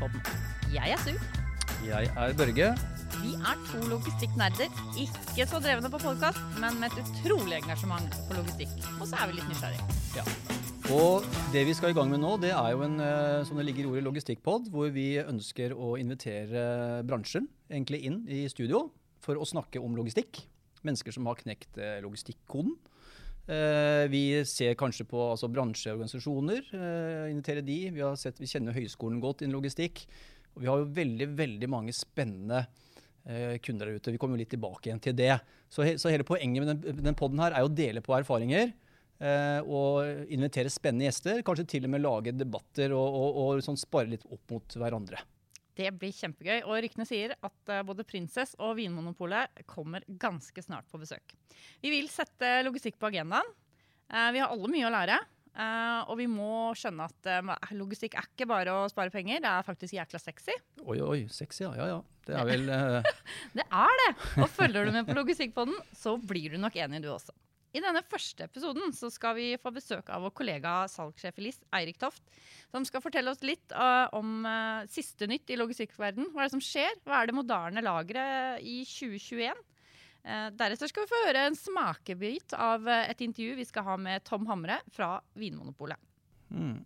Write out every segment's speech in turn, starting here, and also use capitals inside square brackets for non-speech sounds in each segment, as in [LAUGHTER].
Logistikkpodden. Jeg er Su. Jeg er Børge. Vi er to logistikknerder. Ikke så drevne på podkast, men med et utrolig engasjement for logistikk. Og så er vi litt nysgjerrige. Og det vi skal i gang med nå, det er jo en eh, som det ligger i ordet logistikkpod, hvor vi ønsker å invitere bransjen egentlig inn i studio for å snakke om logistikk. Mennesker som har knekt eh, logistikkoden. Eh, Vi ser kanskje på altså, bransjeorganisasjoner, eh, invitere de. Vi, sett, vi kjenner høyskolen godt innen logistikk. Og vi har jo veldig, veldig mange spennende eh, kunder der ute. Vi kommer jo litt tilbake igjen til det. Så, he, så hele poenget med den, den podden her er jo å dele på erfaringer. Eh, og invitere spennende gjester. Kanskje til og med lage debatter og, og, og sånn spare litt opp mot hverandre. Det blir kjempegøy. Og ryktene sier at eh, både Prinsess og Vinmonopolet kommer ganske snart på besøk. Vi vil sette logistikk på agendaen. Eh, Vi har alle mye å lære. eh, Og vi må skjønne at logistikk er ikke bare å spare penger, det er faktisk jækla sexy. Oi, oi, sexy, ja. Ja, ja. Det er vel uh... [LAUGHS] Det er det! Og følger du med på Logistikkpodden, så blir du nok enig, du også. I denne første episoden skal vi få besøk av vår kollega salgssjef i LIS, Eirik Toft, som skal fortelle oss litt uh, om uh, siste nytt i logistikkverden. Hva er det som skjer? Hva er det moderne lageret i 2021? Uh, deretter skal vi få høre en smakebit av eh, et intervju vi skal ha med Tom Hamre fra Vinmonopolet. mm.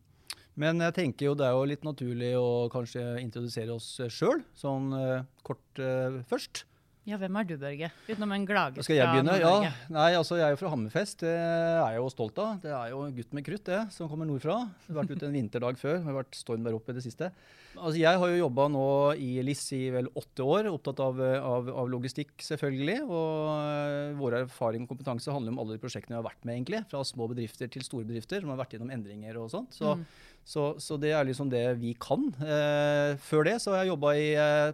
Men jeg tenker jo det er jo litt naturlig å kanskje introdusere oss sjøl, sånn eh, kort eh, først. Ja, hvem er du, Børge? Utenom en glaget Skal jeg begynne? Ja. Nei, altså jeg er jo fra Hammerfest. Det er jeg jo stolt av. Det er jo en gutt med krutt, det, som kommer nordfra. Jeg har vært ute en vinterdag før. Det har vært storm der oppe i det siste. Altså jeg har jo jobba nå i LIS i vel åtte år, opptatt av, av, av logistikk selvfølgelig. Og eh, vår erfaring og kompetanse handler om alle de prosjektene vi har vært med, egentlig. Fra små bedrifter til store bedrifter som har vært gjennom endringer og sånt. Så, Mm. så, så det er liksom det vi kan. Eh, før det så har jeg jobba i eh,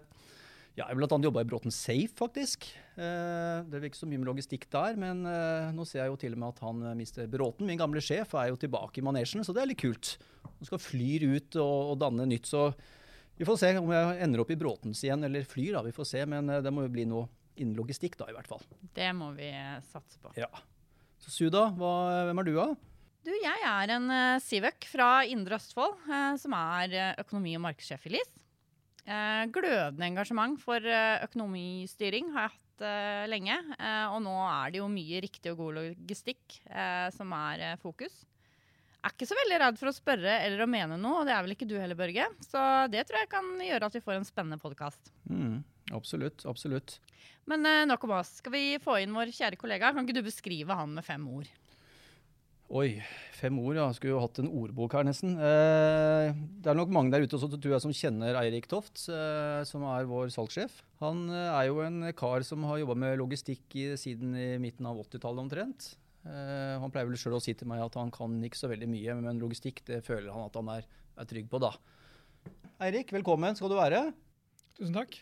ja, jeg annet jobba i Bråten Safe, faktisk. Eh, det er ikke så mye med logistikk der, men eh, nå ser jeg jo til og med at han mister Bråten, min gamle sjef, er jo tilbake i manesjen, så det er litt kult. Han skal flyr ut og, og danne nytt, så vi får se om jeg ender opp i Bråtens igjen, eller flyr, da. Vi får se, men eh, det må jo bli noe innen logistikk, da, i hvert fall. Det må vi eh, satse på. Ja. Så Suda, hva, hvem er du, da? Du, jeg er en uh, Sivøk fra Indre Østfold, eh, som er eh, økonomi- og markedssjef i LIS. Eh, glødende engasjement for eh, økonomistyring har jeg hatt eh, lenge. eh, og nå er det jo mye riktig og god logistikk eh, som er fokus. Er ikke så veldig redd for å spørre eller å mene noe, og det er vel ikke du heller, Børge. Så det tror jeg kan gjøre at vi får en spennende podkast. Mm, absolutt, absolutt. Men nok om oss. Skal vi få inn vår kjære kollega? Kan ikke du beskrive han med fem ord? Oi, fem ord, ja. Skulle jo hatt en ordbok her, nesten. Eh, det er nok mange der ute også, tror jeg, som kjenner Eirik Toft, eh, som er vår salgssjef. Han eh, er jo en kar som har jobba med logistikk i, siden i midten av 80-tallet omtrent. Eh, han pleier vel sjøl å si til meg at han kan ikke så veldig mye, men logistikk det føler han at han er, er trygg på, da. Eirik, velkommen skal du være. Tusen takk.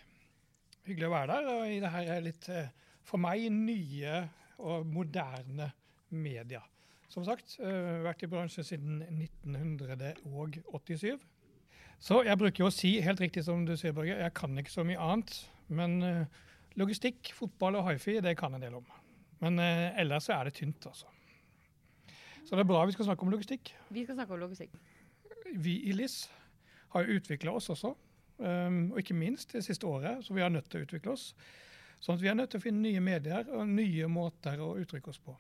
Hyggelig å være der. Og i det her er litt eh, for meg nye og moderne media. Som sagt, eh, vært i bransjen siden 1987. Så jeg bruker jo å si, helt riktig som du sier, Børge, jeg kan ikke så mye annet. Men eh, logistikk, fotball og hifi, det kan en del om. Men eh, ellers så er det tynt, altså. Så det er bra vi skal snakke om logistikk. Vi skal snakke om logistikk. Vi i LIS har jo utvikla oss også, um, og ikke minst det siste året, så vi er nødt til å utvikle oss. Sånn at vi er nødt til å finne nye medier og nye måter å uttrykke oss på.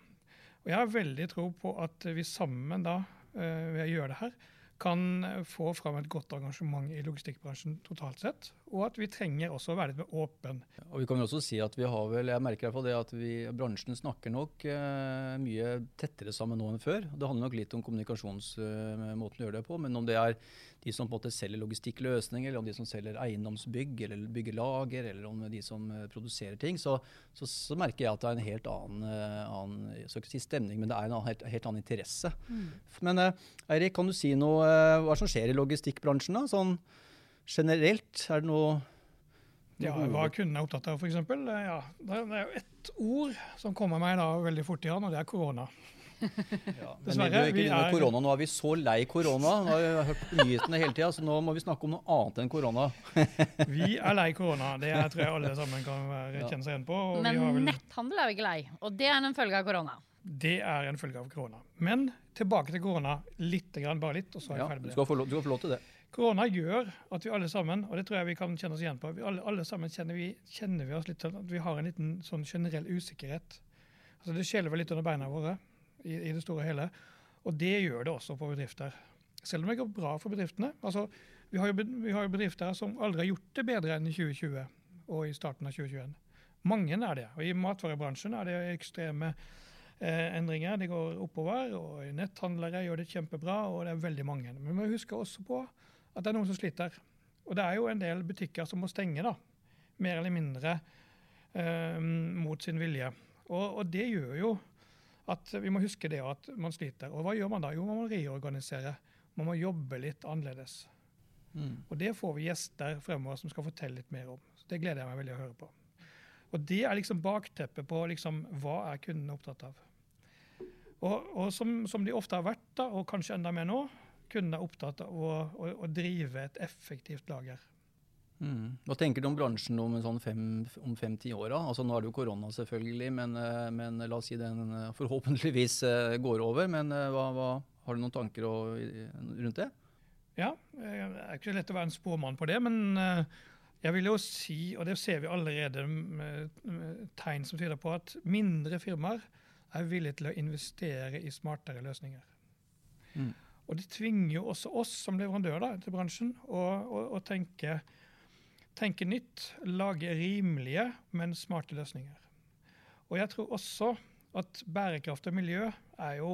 Og jeg har veldig tro på at vi sammen da, eh, ved å gjøre det her, kan eh, få fram et godt engasjement i logistikkbransjen totalt sett. Og at vi trenger også å være litt mer åpen. Og vi kan jo også si at vi har vel, jeg merker i hvert fall det at vi, bransjen snakker nok eh, mye tettere sammen nå enn før. Det handler nok litt om kommunikasjonsmåten å gjøre det på, men om det er de som på en måte selger logistikkløsninger, eller om de som selger eiendomsbygg eller bygger lager, eller om de som eh, produserer ting, så, så, så merker jeg at det er en helt annen, eh, annen jeg skal ikke si stemning, men det er en annen, helt, helt annen interesse. Men eh, Eirik, kan du si noe, eh, hva som skjer i logistikkbransjen da? Sånn generelt, er det noe Ja, hva kunden er opptatt av, f.eks. Ja, det er er jo ett ord som kommer meg da veldig fort i hånd, og det er korona. Ja, men Dessverre, vi bør ikke er- korona. Nå er vi så lei korona. Nå har vi hørt på nyhetene hele tida, så nå må vi snakke om noe annet enn korona. [LAUGHS] Vi er lei korona. Det jeg tror jeg alle sammen kan kjenne seg igjen på. Og Men vi har vel, netthandel er vi ikke lei, og det er en følge av korona. det er en følge av korona. Men tilbake til korona litt, grann, bare litt, og så er Ja, jeg ferdig med det. skal få lov, du skal få lov til det. Korona gjør at vi alle sammen, og det tror jeg vi kan kjenne oss igjen på, alle, alle sammen kjenner vi, kjenner vi oss litt sånn at vi har en liten sånn generell usikkerhet. Altså Det skjelver litt under beina våre i, i, det store og hele. Og det gjør det også på bedrifter. Selv om det går bra for bedriftene. altså Vi har jo, vi har jo bedrifter som aldri har gjort det bedre enn i 2020 og i starten av 2021. Mange er det. Og i matvarebransjen er det ekstreme eh, endringer. Det går oppover, og netthandlere gjør det kjempebra, og det er veldig mange. Men vi må huske også på at det er noen som sliter. Og det er jo en del butikker som må stenge, da. Mer eller mindre eh, mot sin vilje. Og, og, det gjør jo at vi må huske det at man sliter. Og hva gjør man da? Jo, man må reorganisere. Man må jobbe litt annerledes. Mm. Og det får vi gjester fremover som skal fortelle litt mer om. Så Det gleder jeg meg veldig å høre på. Og det er liksom bakteppet på liksom, hva er kundene opptatt av. Og, og som, som, de ofte har vært, da, og kanskje enda mer nå, kundene er opptatt av å, å, å drive et effektivt lager. Mm. Hva tenker du om bransjen om, sånn fem, om fem-ti år? Altså, nå er det jo korona, selvfølgelig, men, eh, men, la oss si den eh, forhåpentligvis eh, går over. Men hva, hva, har du noen tanker rundt det? Ja, det er ikke så lett å være en spåmann på det, men jeg vil jo si, og det ser vi allerede tegn som tyder på, at mindre firmaer er villige til å investere i smartere løsninger. Mm. Og det tvinger jo også oss som leverandør da, til bransjen å, å, å tenke, tenke, nytt. Lage rimelige, men smarte løsninger. Og jeg tror også at bærekraft og miljø er jo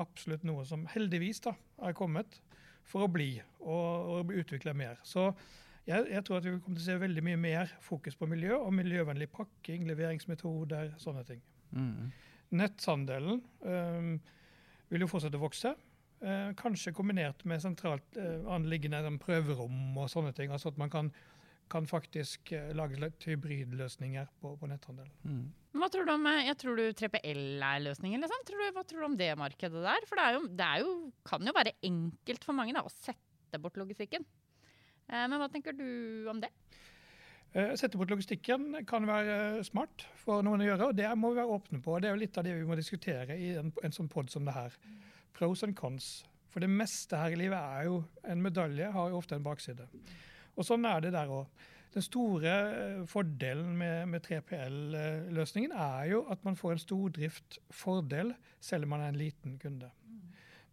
absolutt noe som heldigvis da, er kommet for å bli og, og bli utvikla mer. Så jeg, jeg, tror at vi kommer til å se veldig mye mer fokus på miljø og miljøvennlig pakking, leveringsmetoder, sånne ting. Mm. Netthandelen øh, vil jo fortsette å vokse. Eh, kanskje kombinert med sentralt eh, anliggende prøverom og sånne ting. altså at man kan, kan faktisk eh, lage hybridløsninger på, på netthandel. Mm. Hva tror du om eh, jeg tror du 3PL er løsningen? Liksom? Tror du, hva tror du om det markedet der? For det, jo, det jo, kan jo være enkelt for mange da, å sette bort logistikken. Eh, men hva tenker du om det? Eh, sette bort logistikken kan være smart for noen å gjøre, og det må vi være åpne på. Det er jo litt av det vi må diskutere i en, en sånn pod som det her. Pros and cons. For det meste her i livet er jo En medalje har jo ofte en bakside. Og sånn er det der òg. Den store eh, fordelen med, med 3PL-løsningen er jo at man får en stordriftfordel selv om man er en liten kunde.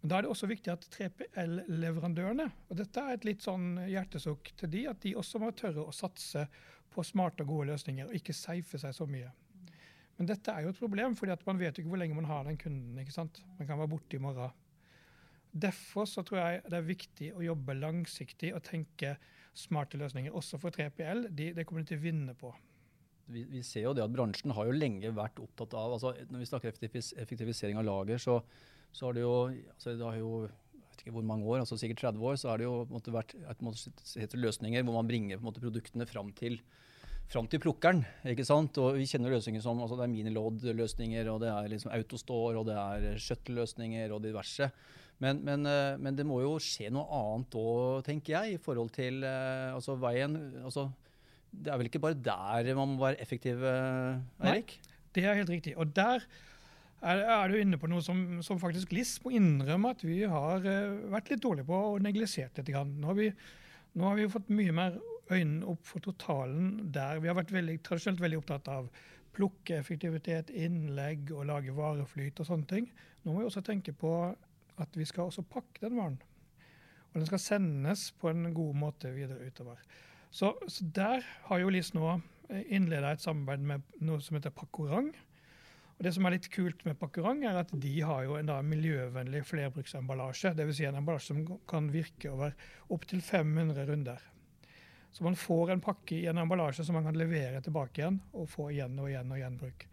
Men da er det også viktig at 3PL-leverandørene, og dette er et litt sånn hjertesukk til de, at de også må tørre å satse på smarte og gode løsninger, og ikke safe seg så mye. Men dette er jo et problem, fordi man vet jo ikke hvor lenge man har den kunden. ikke sant? Man kan være borte i morgen. Derfor så tror jeg det er viktig å jobbe langsiktig og tenke smarte løsninger, også for 3PL. De, det kommer de til å vinne på. Vi, vi, ser jo det at bransjen har jo lenge vært opptatt av altså Når vi snakker effektivisering av lager, så, så har det jo, altså det har jo jeg vet ikke hvor mange år, altså sikkert 30 år, så har det jo måte, vært måte, løsninger hvor man bringer måte, produktene fram til fram til plukkeren. ikke sant? Og vi kjenner løsninger som altså det er miniload-løsninger, og det er liksom autostore, og det er shuttle-løsninger og diverse. Men, men, eh, men, det må jo skje noe annet òg, tenker jeg, i forhold til eh, altså veien altså, Det er vel ikke bare der man må være effektiv, eh, Eirik? Det er helt riktig. Og der er, er du inne på noe som, som faktisk LIS må innrømme at vi har vært litt dårlige på og neglisert litt. Nå har, vi, nå har vi fått mye mer øynene opp for totalen der. Vi har vært veldig, tradisjonelt veldig opptatt av plukke effektivitet, innlegg og lage vareflyt og sånne ting. Nå må vi også tenke på at vi skal også pakke den varen. Og den skal sendes på en god måte videre utover. Så, så der har jo LIS nå eh, innleda et samarbeid med noe som heter Pakkorang. Og Det som er litt kult med Pakkorang, er at de har jo en da miljøvennlig flerbruksemballasje. Dvs. Si en emballasje som kan virke over opptil 500 runder. Så man får en pakke i en emballasje som man kan levere tilbake igjen og få igjen og igjen og gjenbruk.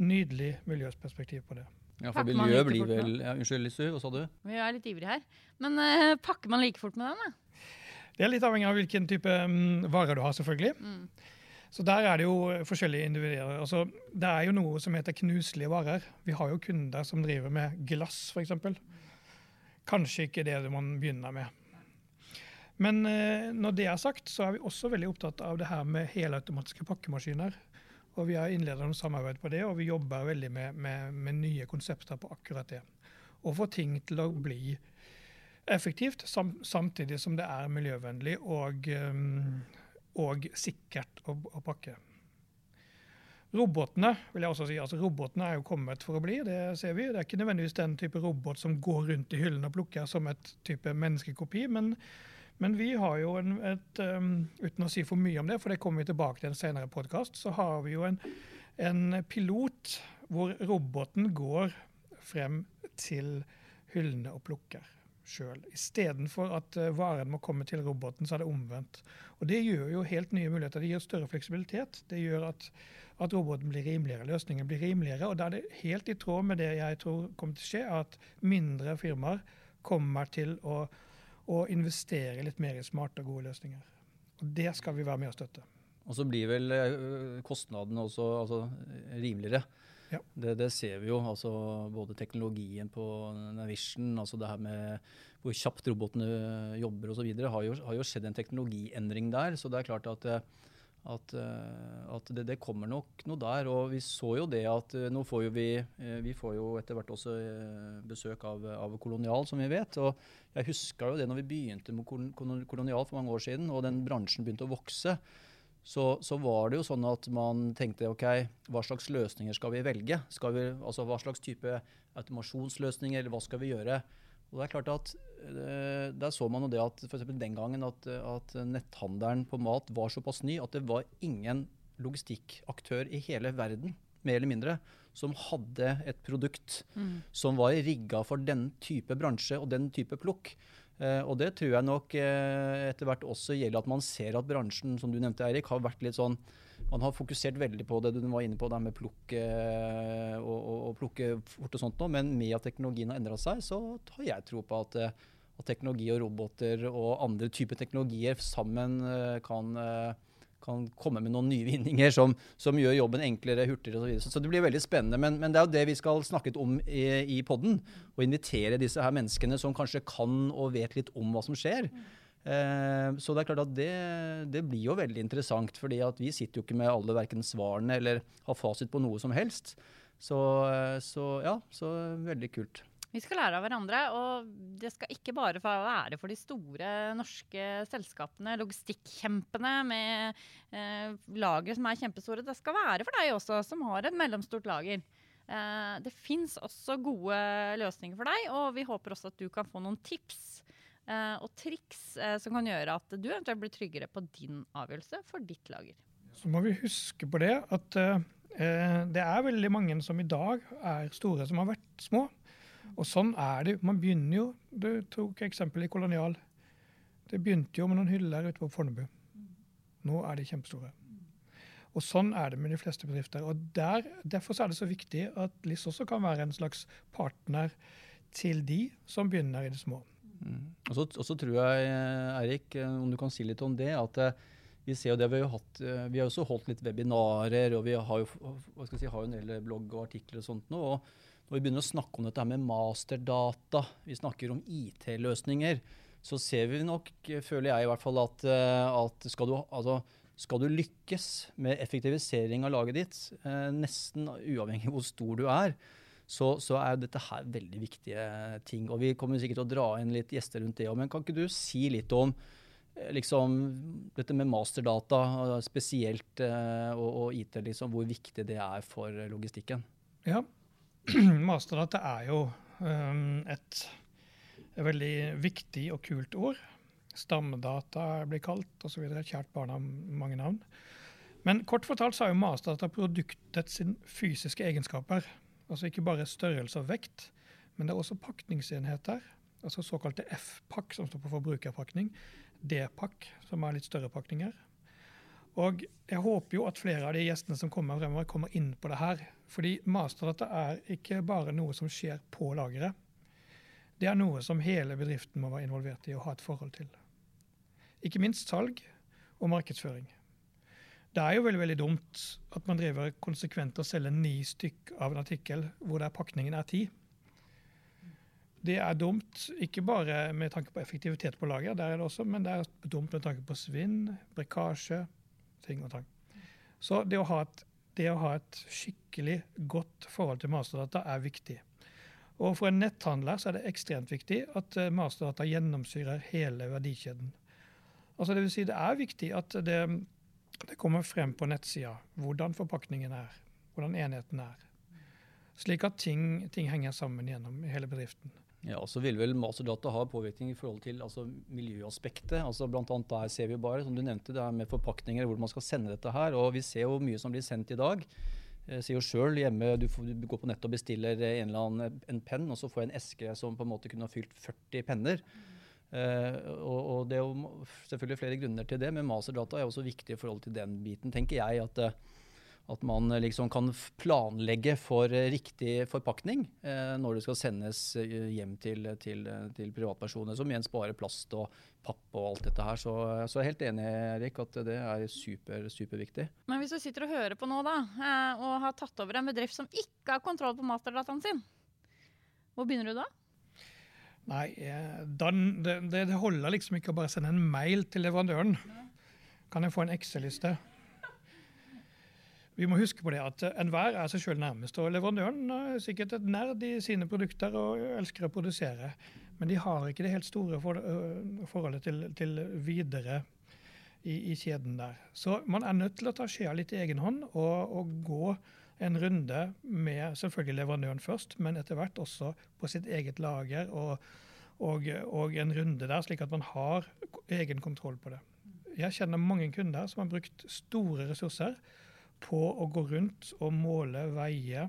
Nydelig miljøsperspektiv på det. Ja, for miljøet blir vel ja, Unnskyld, Lissu, hva sa du? Vi er litt ivrige her. Men uh, pakker man like fort med den, da? Det er litt avhengig av hvilken type um, varer du har, selvfølgelig. Mm. Så der er det jo forskjellige individer. Altså, det er jo noe som heter knuselige varer. Vi har jo kunder som driver med glass, f.eks. Kanskje ikke det man begynner med. Men eh, når det er sagt, så er vi også veldig opptatt av det her med helautomatiske pakkemaskiner. Og vi har innledet noe samarbeid på det, og vi jobber veldig med, med, med nye konsepter på akkurat det. Og få ting til å bli effektivt, sam samtidig som det er miljøvennlig og, um, og sikkert å, å, pakke. Robotene vil jeg også si, altså robotene er jo kommet for å bli, det ser vi. Det er ikke nødvendigvis den type robot som går rundt i hyllen og plukker som et type menneskekopi. men men vi har jo en, et, um, uten å si for mye om det, for det kommer vi tilbake til en senere podkast, så har vi jo en, en, pilot hvor roboten går frem til hyllene og plukker sjøl. Istedenfor at uh, varen må komme til roboten, så er det omvendt. Og Det gjør jo helt nye muligheter. Det gir større fleksibilitet. Det gjør at, at roboten blir rimeligere, løsningen blir rimeligere. Og da er det helt i tråd med det jeg tror kommer til å skje, at mindre firmaer kommer til å og investere litt mer i smarte og gode løsninger. Og Det skal vi være med å støtte. Og så blir vel eh, kostnadene også altså, rimeligere. Ja. Det, det, ser vi jo. altså Både teknologien på Navision, altså det her med hvor kjapt robotene jobber osv. Har, jo, har jo skjedd en teknologiendring der. Så det er klart at eh, at, eh, at det, det, kommer nok noe der. Og vi så jo det at eh, nå får jo vi eh, Vi får jo etter hvert også besøk av, av Kolonial, som vi vet. Og jeg husker jo det når vi begynte med Kolonial for mange år siden, og den bransjen begynte å vokse. Så, så, var det jo sånn at man tenkte OK, hva slags løsninger skal vi velge? Skal vi, altså Hva slags type automasjonsløsninger, eller hva skal vi gjøre? Og det er klart at eh, Der så man jo det at for den gangen at, at, netthandelen på mat var såpass ny at det var ingen logistikkaktør i hele verden, mer eller mindre, som hadde et produkt mm. som var rigga for den type bransje og den type plukk. Eh, og det tror jeg nok eh, etter hvert også gjelder at man ser at bransjen, som du nevnte, Eirik, har vært litt sånn man har fokusert veldig på det du var inne på, det med plukke eh, og, og, og, plukke fort og sånt nå, men med at teknologien har endra seg, så har jeg tro på at, eh, at, teknologi og roboter og andre typer teknologier sammen eh, kan, kan komme med noen nye vinninger som, som gjør jobben enklere, hurtigere osv. Så, så, så det blir veldig spennende. Men, men, det er jo det vi skal snakke om i, i podden. Å invitere disse her menneskene som kanskje kan og vet litt om hva som skjer. Eh, så det er klart at det, det, blir jo veldig interessant, fordi at vi sitter jo ikke med alle verken svarene eller har fasit på noe som helst. Så, eh, så ja, så veldig kult. Vi skal lære av hverandre, og det skal ikke bare være for de store norske selskapene, logistikkjempene med eh, lagre som er kjempestore. Det skal være for deg også, som har et mellomstort lager. Eh, det fins også gode løsninger for deg, og vi håper også at du kan få noen tips Eh, og triks eh, som kan gjøre at du eventuelt blir tryggere på din avgjørelse for ditt lager. Så må vi huske på det at eh, det er veldig mange som i dag er store, som har vært små. Og sånn er det. Man begynner jo Du tok eksempel i Kolonial. Det begynte jo med noen hyller ute på Fornebu. Nå er de kjempestore. Og Sånn er det med de fleste bedrifter. og der, Derfor er det så viktig at LIS også kan være en slags partner til de som begynner i det små. Og, så, tror jeg, Eirik, eh, om du kan si litt om det, at eh, vi ser jo det, vi har jo hatt, eh, vi har også holdt litt webinarer, og vi har jo, hva skal jeg si, har jo en del blogg og artikler og sånt nå. og Når vi begynner å snakke om dette med masterdata, vi snakker om IT-løsninger, så ser vi nok, føler jeg i hvert fall, at, at skal, du, altså, skal, du, lykkes med effektivisering av laget ditt, nesten uavhengig av hvor stor du er, så, så, er dette her veldig viktige ting. Og vi kommer sikkert til å dra inn litt gjester rundt det òg. Men kan ikke du si litt om eh, liksom, dette med masterdata spesielt, eh, og, og, IT, liksom, hvor viktig det er for logistikken? Ja, [CLEARS THROAT] masterdata er jo um, et, veldig viktig og kult ord. Stammedata blir kalt osv. Kjært barn har mange navn. Men kort fortalt så er jo masterdata produktet sin fysiske egenskaper. Altså ikke bare størrelse og vekt, men det er også pakningsenheter. Altså såkalte F-pakk, som står på forbrukerpakning. D-pakk, som er litt større pakninger. Og jeg håper jo at flere av de gjestene som kommer fremover, kommer inn på det her. Fordi masterdata er ikke bare noe som skjer på lageret. Det er noe som hele bedriften må være involvert i og ha et forhold til. Ikke minst salg og markedsføring. Det er jo veldig veldig dumt at man driver konsekvent og selger ni stykk av en artikkel hvor der pakningen er ti. Det er dumt, ikke bare med tanke på effektivitet på lager, der er det også, men det er dumt med tanke på svinn, brekkasje, ting og tang. Så det å, et, det å ha et, skikkelig godt forhold til masterdata er viktig. Og For en netthandler så er det ekstremt viktig at eh, masterdata gjennomsyrer hele verdikjeden. Altså det, vil si det er viktig at det, det kommer frem på nettsida hvordan forpakningen er, hvordan enheten er. Slik at ting, ting henger sammen gjennom hele bedriften. Ja, så vil vel masterdata ha påvirkning i forhold til altså, miljøaspektet. altså Blant annet der ser vi bare, som du nevnte, det er med forpakninger, hvor man skal sende dette her. og Vi ser jo mye som blir sendt i dag. Jeg sier jo selv hjemme, du, får, du, går på nettet og bestiller en eller annen en penn, og så får jeg en eske som på en måte kunne ha fylt 40 penner. Uh, og, og, Det er jo selvfølgelig flere grunner til det, men masterdata er også viktig i forhold til den biten. tenker jeg at uh, at man eh, liksom kan planlegge for eh, riktig forpakning eh, når det skal sendes eh, hjem til, til, til, privatpersoner, som igjen sparer plast og papp og alt dette her. Så, så jeg er helt enig Erik, at det er super, superviktig. Men hvis du sitter og hører på nå da, og har tatt over en bedrift som ikke har kontroll på masterdataen sin, hvor begynner du da? Nei, den, det, det, holder liksom ikke å bare sende en mail til leverandøren. Kan jeg få en Excel-liste? Vi må huske på det at enhver er seg sjøl nærmest. og Leverandøren er sikkert et nerd i sine produkter og elsker å produsere. Men de har ikke det helt store for, forholdet til, til videre i, i, kjeden der. Så man er nødt til å ta skjea litt i egen hånd og, og, gå en runde med selvfølgelig leverandøren først, men etter hvert også på sitt eget lager og, og, og en runde der, slik at man har egen kontroll på det. Jeg kjenner mange kunder som har brukt store ressurser på å gå rundt og måle, veie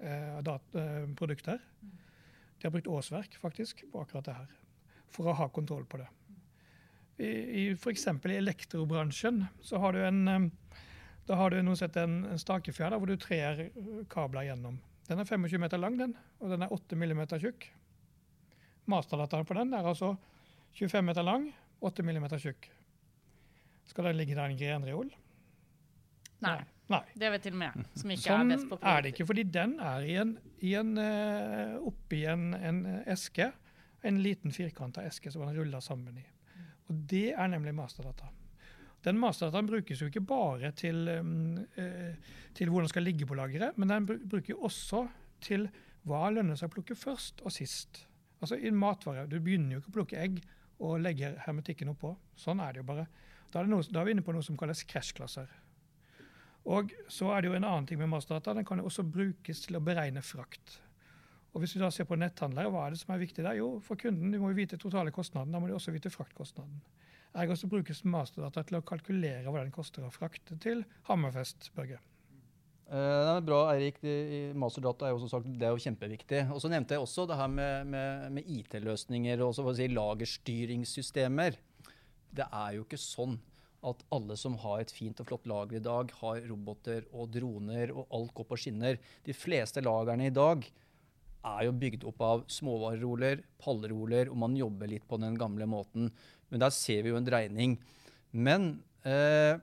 eh, eh, produkter. De har brukt årsverk faktisk på akkurat det her, for å ha kontroll på det. I, i F.eks. i elektrobransjen så har du en eh, da har du nå sett en, en stakefjær hvor du trer kabler gjennom. Den er 25 meter lang, den, og den er 8 millimeter tjukk. Masterdateren på den er altså 25 meter lang, 8 millimeter tjukk. Skal den ligge der i en grenreol? Nei. Nei. Det vet til og med som ikke sånn er best på er det ikke, fordi den er i en, i en, uh, oppi en, en, eske. En liten firkanta eske som man ruller sammen i. Og Det er nemlig masterdata. Den masterdataen brukes jo ikke bare til, um, uh, til hvordan skal ligge på lageret, men den bruker også til hva lønner seg å plukke først og sist. Altså I matvarer, Du begynner jo ikke å plukke egg og legger hermetikken oppå. Sånn er det jo bare. Da er, noe, da er vi inne på noe som kalles krasjklasser. Og så er det jo en annen ting med masterdata. Den kan jo også brukes til å beregne frakt. Og Hvis vi da ser på netthandlere, hva er det som er viktig der? Jo, for kunden du må jo vite totale kostnaden. Da må de også vite fraktkostnaden. Ergo så brukes masterdata til å kalkulere hva den koster å frakte til Hammerfest, Børge. Eh, det er bra, Eirik. Masterdata er jo sagt, er jo kjempeviktig. Og så nevnte jeg også det her med, med, med IT-løsninger og si, lagerstyringssystemer. Det er jo ikke sånn at alle som har et fint og flott lager i dag, har roboter og droner, og alt går på skinner. De fleste lagerne i dag er jo bygd opp av småvareroler, pallroler, og man jobber litt på den gamle måten. Men der ser vi jo en dreining. Men eh,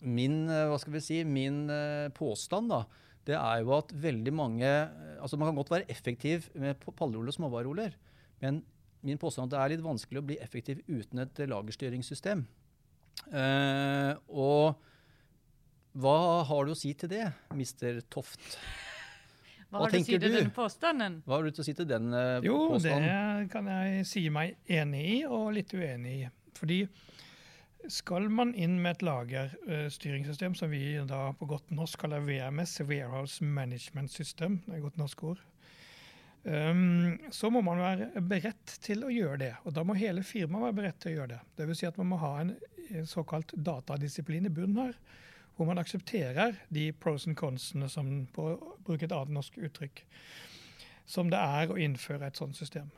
min, eh, hva skal vi si, min eh, påstand da, det er jo at veldig mange altså Man kan godt være effektiv med pallroller og småvareroler, men min påstand er at det er litt vanskelig å bli effektiv uten et lagerstyringssystem. Eh, og hva har du å si til det, mister Toft? Hva, hva har du å si til den påstanden? Hva har du til å si til den uh, jo, påstanden? Jo, det kan jeg si meg enig i, og litt uenig i. Fordi skal man inn med et lagerstyringssystem, uh, som vi da på godt norsk kaller VMS, Warehouse Management System, det er godt norsk ord, Um, så må man være beredt til å gjøre det. Og da må hele firmaet være beredt til å gjøre det. Dvs. Si at man må ha en såkalt datadisiplin i bunnen her, hvor man aksepterer de pros and consene, som på å bruke et annet norsk uttrykk, som det er å innføre et sånt system.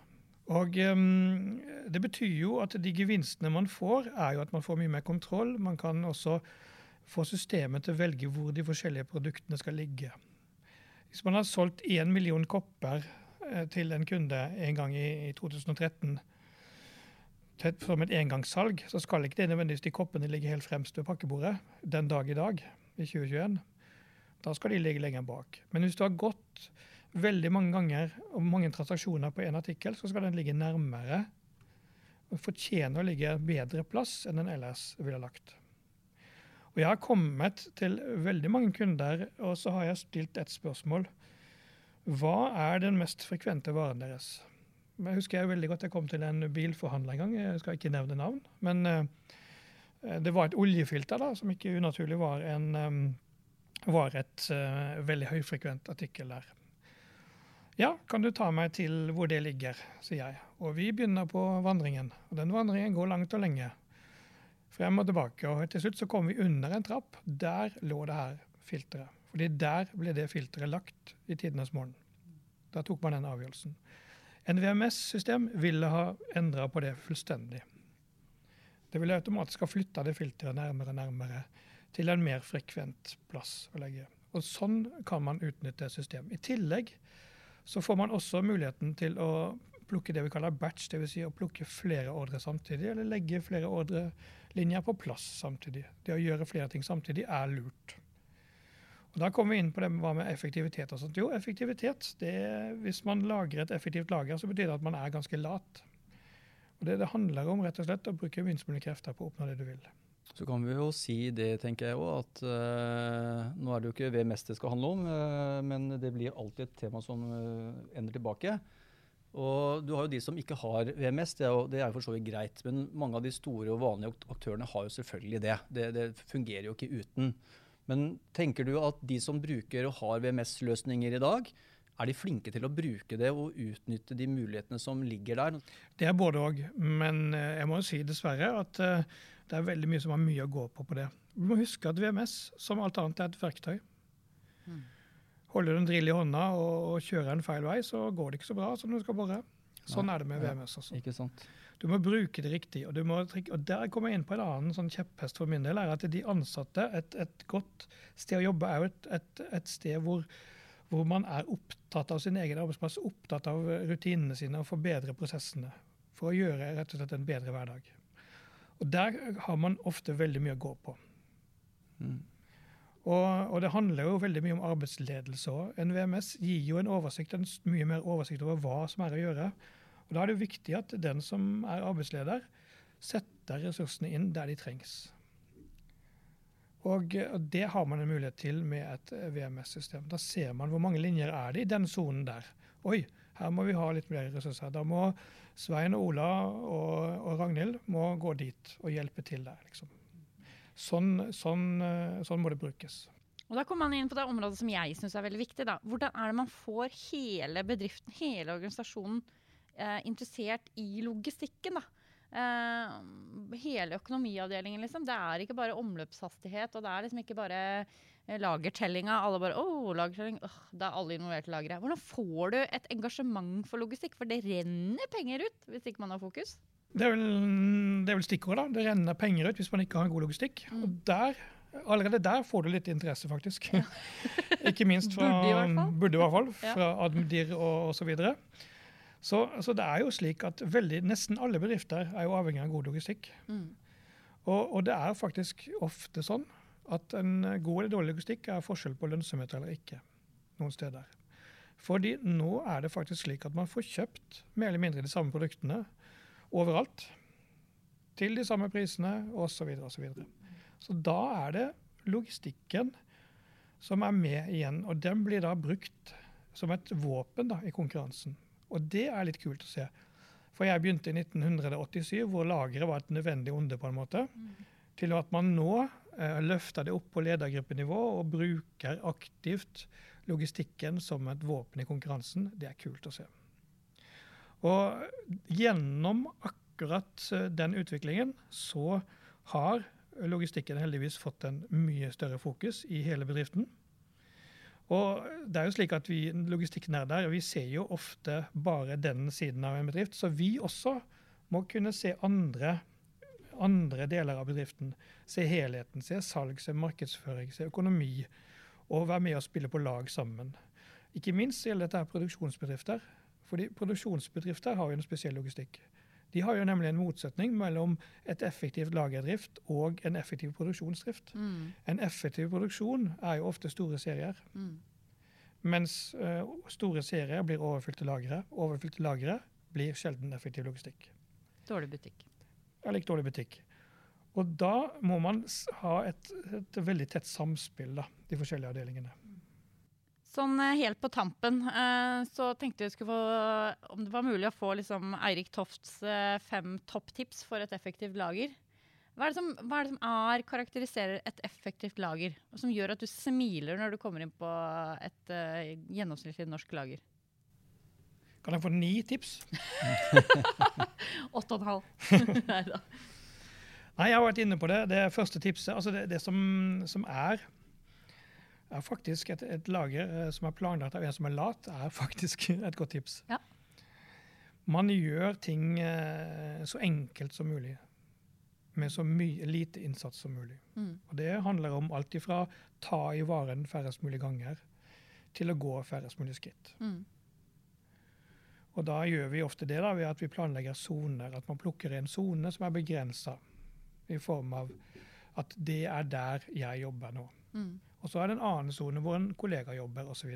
Og um, Det betyr jo at de gevinstene man får, er jo at man får mye mer kontroll. Man kan også få systemet til å velge hvor de forskjellige produktene skal ligge. Hvis man har solgt én million kopper eh, til en kunde en gang i, i 2013, som et engangssalg, så skal ikke det nødvendigvis de koppene ligge helt fremst ved pakkebordet den dag i dag, i 2021. Da skal de ligge lenger bak. Men hvis du har gått veldig mange ganger og mange transaksjoner på én artikkel, så skal den ligge nærmere og fortjener å ligge bedre plass enn den ellers ville lagt. Og Jeg har kommet til veldig mange kunder, og så har jeg stilt et spørsmål. Hva er den mest frekvente varen deres? Jeg husker jeg veldig godt jeg kom til en bilforhandler en gang. Jeg skal ikke nevne navn. Men eh, det var et oljefilter da, som ikke unaturlig var, en, eh, var et uh, veldig høyfrekvent artikkel der. Ja, kan du ta meg til hvor det ligger, sier jeg. Og vi begynner på vandringen. Og den vandringen går langt og lenge. Frem og tilbake. Og til slutt så kom vi under en trapp. Der lå det her filteret. Fordi der ble det filteret lagt i tidenes morgen. Da tok man den avgjørelsen. En VMS-system ville ha endra på det fullstendig. Det ville automatisk ha flytta det filteret nærmere og nærmere til en mer frekvent plass å legge. Og Sånn kan man utnytte system. I tillegg så får man også muligheten til å plukke det vi kaller batch, dvs. Si å plukke flere ordre samtidig, eller legge flere ordrelinjer på plass samtidig. Det å gjøre flere ting samtidig er lurt. Og Da kommer vi inn på det med hva med effektivitet. og sånt. Jo, effektivitet, det, Hvis man lager et effektivt lager, så betyr det at man er ganske lat. Og Det det handler om rett og slett å bruke minst mulig krefter på å oppnå det du vil. Så kan vi jo si det, tenker jeg òg, at uh, nå er det jo ikke VMS det skal handle om, uh, men det blir alltid et tema som uh, ender tilbake. Og du har jo de som ikke har VMS, det er jo, det er for så vidt greit. Men mange av de store og vanlige aktørene har jo selvfølgelig det. Det, det fungerer jo ikke uten. Men tenker du at de som bruker og har VMS-løsninger i dag, er de flinke til å bruke det og utnytte de mulighetene som ligger der? Det er både òg, men eh, jeg må jo si dessverre at eh, det er veldig mye som har mye å gå på på det. Vi må huske at VMS, som alt annet, er et verktøy. Mm. Holder du en drill i hånda og, kjører en feil vei, så går det ikke så bra som du skal bore. Sånn er det med VMS også. Ikke sant. Du må bruke det riktig. Og, må, og der kommer jeg inn på en annen sånn kjepphest for min del. er at De ansatte, et, et godt sted å jobbe, er jo et, et, et sted hvor, hvor, man er opptatt av sin egen arbeidsplass, opptatt av rutinene sine og forbedre prosessene. For å gjøre rett og slett en bedre hverdag. Og Der har man ofte veldig mye å gå på. Mm. Og, og, det handler jo veldig mye om arbeidsledelse òg. En VMS gir jo en oversikt, en mye mer oversikt over hva som er å gjøre. Og Da er det jo viktig at den som er arbeidsleder, setter ressursene inn der de trengs. Og Det har man en mulighet til med et VMS-system. Da ser man hvor mange linjer er det i den sonen der. Oi, her må vi ha litt mer ressurser. Da må Svein og Ola og, og Ragnhild må gå dit og hjelpe til der. Liksom. Sånn, sånn, sånn, må det brukes. Og Da kommer man inn på det området som jeg syns er veldig viktig. Da. Hvordan er det man får hele bedriften, hele organisasjonen, eh, interessert i logistikken. da. Uh, hele økonomiavdelingen, liksom. Det er ikke bare omløpshastighet, og det er liksom ikke bare eh, lagertellinga. Alle bare oh, lagertelling'. Oh, da er alle involvert i lageret. Hvordan får du et engasjement for logistikk? For det renner penger ut hvis ikke man har fokus. Det er vel, det vel stikkordet. da. Det renner penger ut hvis man ikke har en god logistikk. Mm. Og der Allerede der får du litt interesse, faktisk. Ja. [LAUGHS] ikke minst fra Burde i hvert fall. Burde i hvert fall, fra ja. Admdir og osv. Så, så, det er jo slik at veldig, nesten alle bedrifter er jo avhengig av god logistikk. Mm. Og, og, det er faktisk ofte sånn at en god eller dårlig logistikk er forskjell på lønnsomhet eller ikke noen steder. Fordi nå er det faktisk slik at man får kjøpt mer eller mindre de samme produktene overalt. Til de samme prisene osv. Så, så, videre. så da er det logistikken som er med igjen. Og den blir da brukt som et våpen da, i konkurransen. Og det er litt kult å se. For jeg begynte i 1987, hvor lageret var et nødvendig onde, på en måte. Mm. Til at man nå eh, løfter det opp på ledergruppenivå og bruker aktivt logistikken som et våpen i konkurransen. Det er kult å se. Og gjennom akkurat eh, den utviklingen så har logistikken heldigvis fått en mye større fokus i hele bedriften. Og det er jo slik at vi logistikknerder vi ser jo ofte bare den siden av en bedrift. Så vi også må kunne se andre, andre deler av bedriften. Se helheten, se salg, se markedsføring, se økonomi. Og være med og spille på lag sammen. Ikke minst gjelder dette produksjonsbedrifter. Fordi produksjonsbedrifter har jo en spesiell logistikk. De har jo nemlig en motsetning mellom et effektivt lagerdrift og en effektiv produksjonsdrift. Mm. En effektiv produksjon er jo ofte store serier. Mm. Mens uh, store serier blir overfylte lagre. Overfylte lagre blir sjelden effektiv logistikk. Dårlig butikk. Eller ikke dårlig butikk. Og da må man ha et, et veldig tett samspill, da, de forskjellige avdelingene. Sånn eh, helt på tampen eh, så tenkte jeg skulle få om det var mulig å få liksom Eirik Tofts eh, fem topptips for et effektivt lager. Hva er, det som, hva er det som er, karakteriserer et effektivt lager, og som gjør at du smiler når du kommer inn på et uh, gjennomsnittlig norsk lager? Kan jeg få ni tips? [LAUGHS] Åtte og en halv. [LAUGHS] Nei da. Nei, jeg har vært inne på det. Det første tipset, altså det, det som, som er er faktisk et, et lager eh, som er planlagt av en som er lat, er faktisk [LAUGHS] et godt tips. Ja. Man gjør ting eh, så enkelt som mulig. Med så mye, lite innsats som mulig. Mm. Og Det handler om alt ifra ta i varen færrest mulig ganger, til å gå færrest mulig skritt. Mm. Og da gjør vi ofte det da, ved at vi planlegger soner. At man plukker en sone som er begrensa, i form av at det er der jeg jobber nå. Mm. Og så er det en annen sone hvor en kollega jobber osv.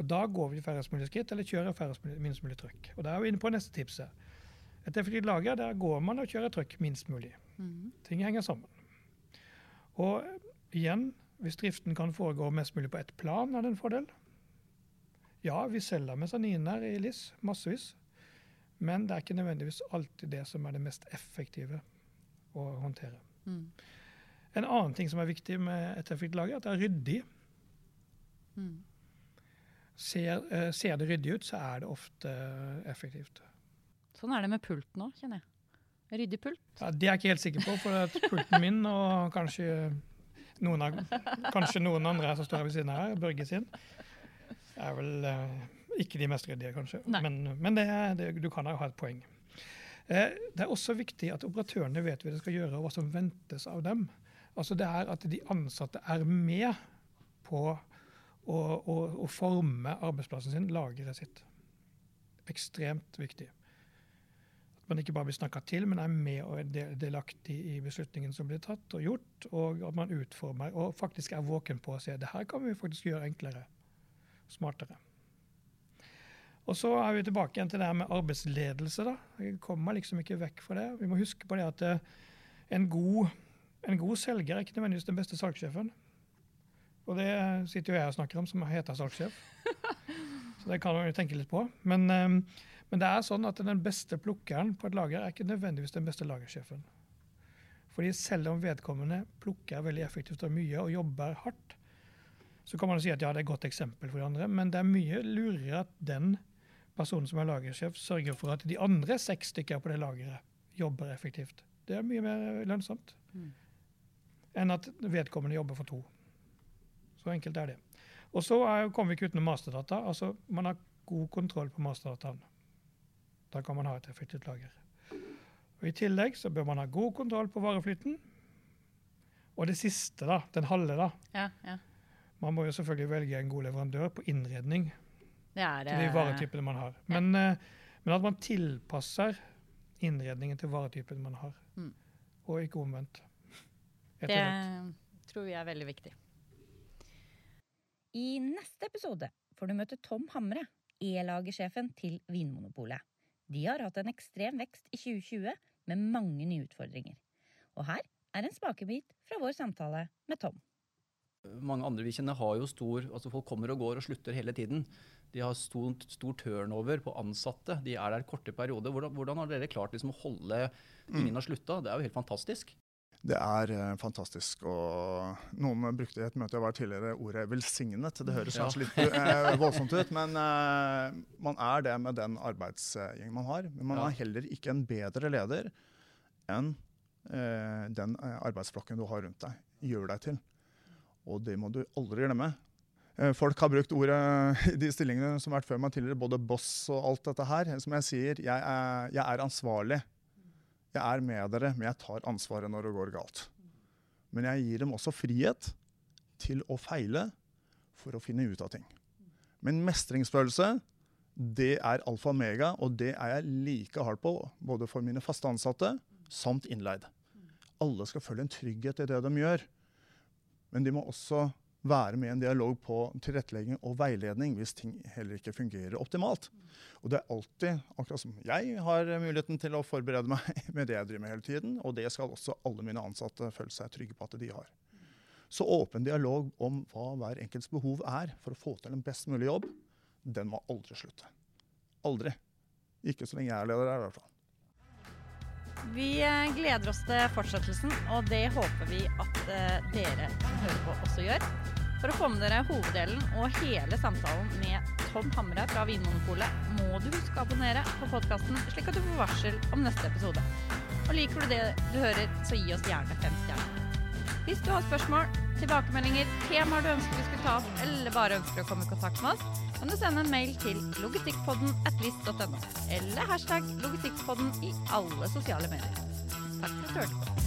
Da går vi færrest mulig skritt, eller kjører færrest mulig, minst mulig trykk. Og da er vi inne på neste tipset. Et effektivt lager, der går man og kjører trykk minst mulig. Mm. Ting henger sammen. Og igjen, hvis driften kan foregå mest mulig på ett plan, er det en fordel. Ja, vi selger mesaniner i LIS, massevis. Men det er ikke nødvendigvis alltid det som er det mest effektive å håndtere. Mm. En annen ting som er viktig med et effektivt lager, er at det er ryddig. Mm. Ser, uh, ser det ryddig ut, så er det ofte effektivt. Sånn er det med pulten òg, kjenner jeg. Ryddig pult. Ja, det er jeg ikke helt sikker på, for at pulten min og kanskje noen, av, kanskje noen andre som står her ved siden av her, Børge sin, er vel uh, ikke de mest ryddige, kanskje. Nei. Men, men det, det, du kan ha et poeng. Eh, det er også viktig at operatørene vet hva de skal gjøre, og hva som ventes av dem. Altså det er At de ansatte er med på å, å, å forme arbeidsplassen sin, lageret sitt. Ekstremt viktig. At man ikke bare blir snakka til, men er med og er del- delaktig i beslutningen som blir tatt og gjort, og at man utformer og faktisk er våken på å se det her kan vi faktisk gjøre enklere, smartere. Og så er vi tilbake igjen til det her med arbeidsledelse. da. Vi kommer liksom ikke vekk fra det. Vi må huske på det at eh, en god, en god selger er ikke nødvendigvis den beste salgssjefen. Og det sitter jo jeg og snakker om, som heter salgssjef. Så det kan man jo tenke litt på. Men, eh, men det er sånn at den beste plukkeren på et lager er ikke nødvendigvis den beste lagersjefen. Fordi selv om vedkommende plukker veldig effektivt og mye og jobber hardt, så kan man si at ja, det er et godt eksempel for de andre, men det er mye lurere at den personen som er lagersjef, sørger for at de andre seks stykker på det lageret jobber effektivt. Det er mye mer lønnsomt Mm. Enn at vedkommende jobber for to. Så enkelt er det. Og så er, kommer vi ikke utenom masterdata. Altså, man har god kontroll på masterdataen. Da kan man ha et effektivt lager. Og I tillegg så bør man ha god kontroll på vareflyten. Og det siste, da, den halve, da. Ja, ja. Man må jo selvfølgelig velge en god leverandør på innredning Det er til de eh, varetypene man har. Men, eh, men at man tilpasser innredningen til varetypen man har, Mm. og ikke omvendt. Det tror vi er veldig viktig. I neste episode får du møte Tom Hamre, E-lagersjefen til Vinmonopolet. De har hatt en ekstrem vekst i 2020 med mange nye utfordringer. Og her er en smakebit fra vår samtale med Tom. Mange andre vi kjenner har jo stor altså Folk kommer og går og slutter hele tiden. De har stor, stor turnover på ansatte. De er der korte perioder. Hvordan, hvordan har dere klart liksom, å holde Ingen har slutta. Det er jo helt fantastisk. Det er eh, fantastisk. og Noen brukte i et møte jeg var tidligere ordet 'velsignet'. Det høres kanskje litt eh, voldsomt ut, men eh, man er det med den arbeidsgjengen man har. Men man Ja. er heller ikke en bedre leder enn eh, den eh, arbeidsflokken du har rundt deg, gjør deg til. Og det må du aldri glemme. Eh, Folk har brukt ordet [LAUGHS] i de stillingene som har vært før meg tidligere, både boss og alt dette her. Som jeg sier, jeg er, jeg er ansvarlig. Jeg er med dere, men jeg tar ansvaret når det går galt. Men jeg gir dem også frihet til å feile for å finne ut av ting. Men mestringsfølelse, det er alfa og omega, og det er jeg like hard på både for mine faste ansatte samt innleid. Alle skal føle en trygghet i det de gjør. Men de må også være med i en dialog på tilrettelegging og veiledning hvis ting heller ikke fungerer optimalt. Og det er alltid, akkurat som jeg har muligheten til å forberede meg [LAUGHS] med det jeg driver med hele tiden, og det skal også alle mine ansatte føle seg trygge på at de har. Så åpen dialog om hva hver enkelts behov er for å få til en best mulig jobb, den må aldri slutte. Aldri. Ikke så lenge jeg er leder her, i hvert fall. Vi eh, gleder oss til fortsettelsen, og det håper vi at eh, dere som hører på, også gjør. For å få med dere hoveddelen og hele samtalen med Tom Hamre fra Vinmonopolet, må du huske å abonnere på podkasten, slik at du får varsel om neste episode. Og liker du det du hører, så gi oss gjerne fem stjerner. Hvis du har spørsmål, tilbakemeldinger, temaer du ønsker vi skulle ta opp, eller bare ønsker å komme i kontakt med oss, kan du sende en mail til logistikkpodden atlist.no, eller hashtag logistikkpodden i alle sosiale medier. Takk for at du hørte på.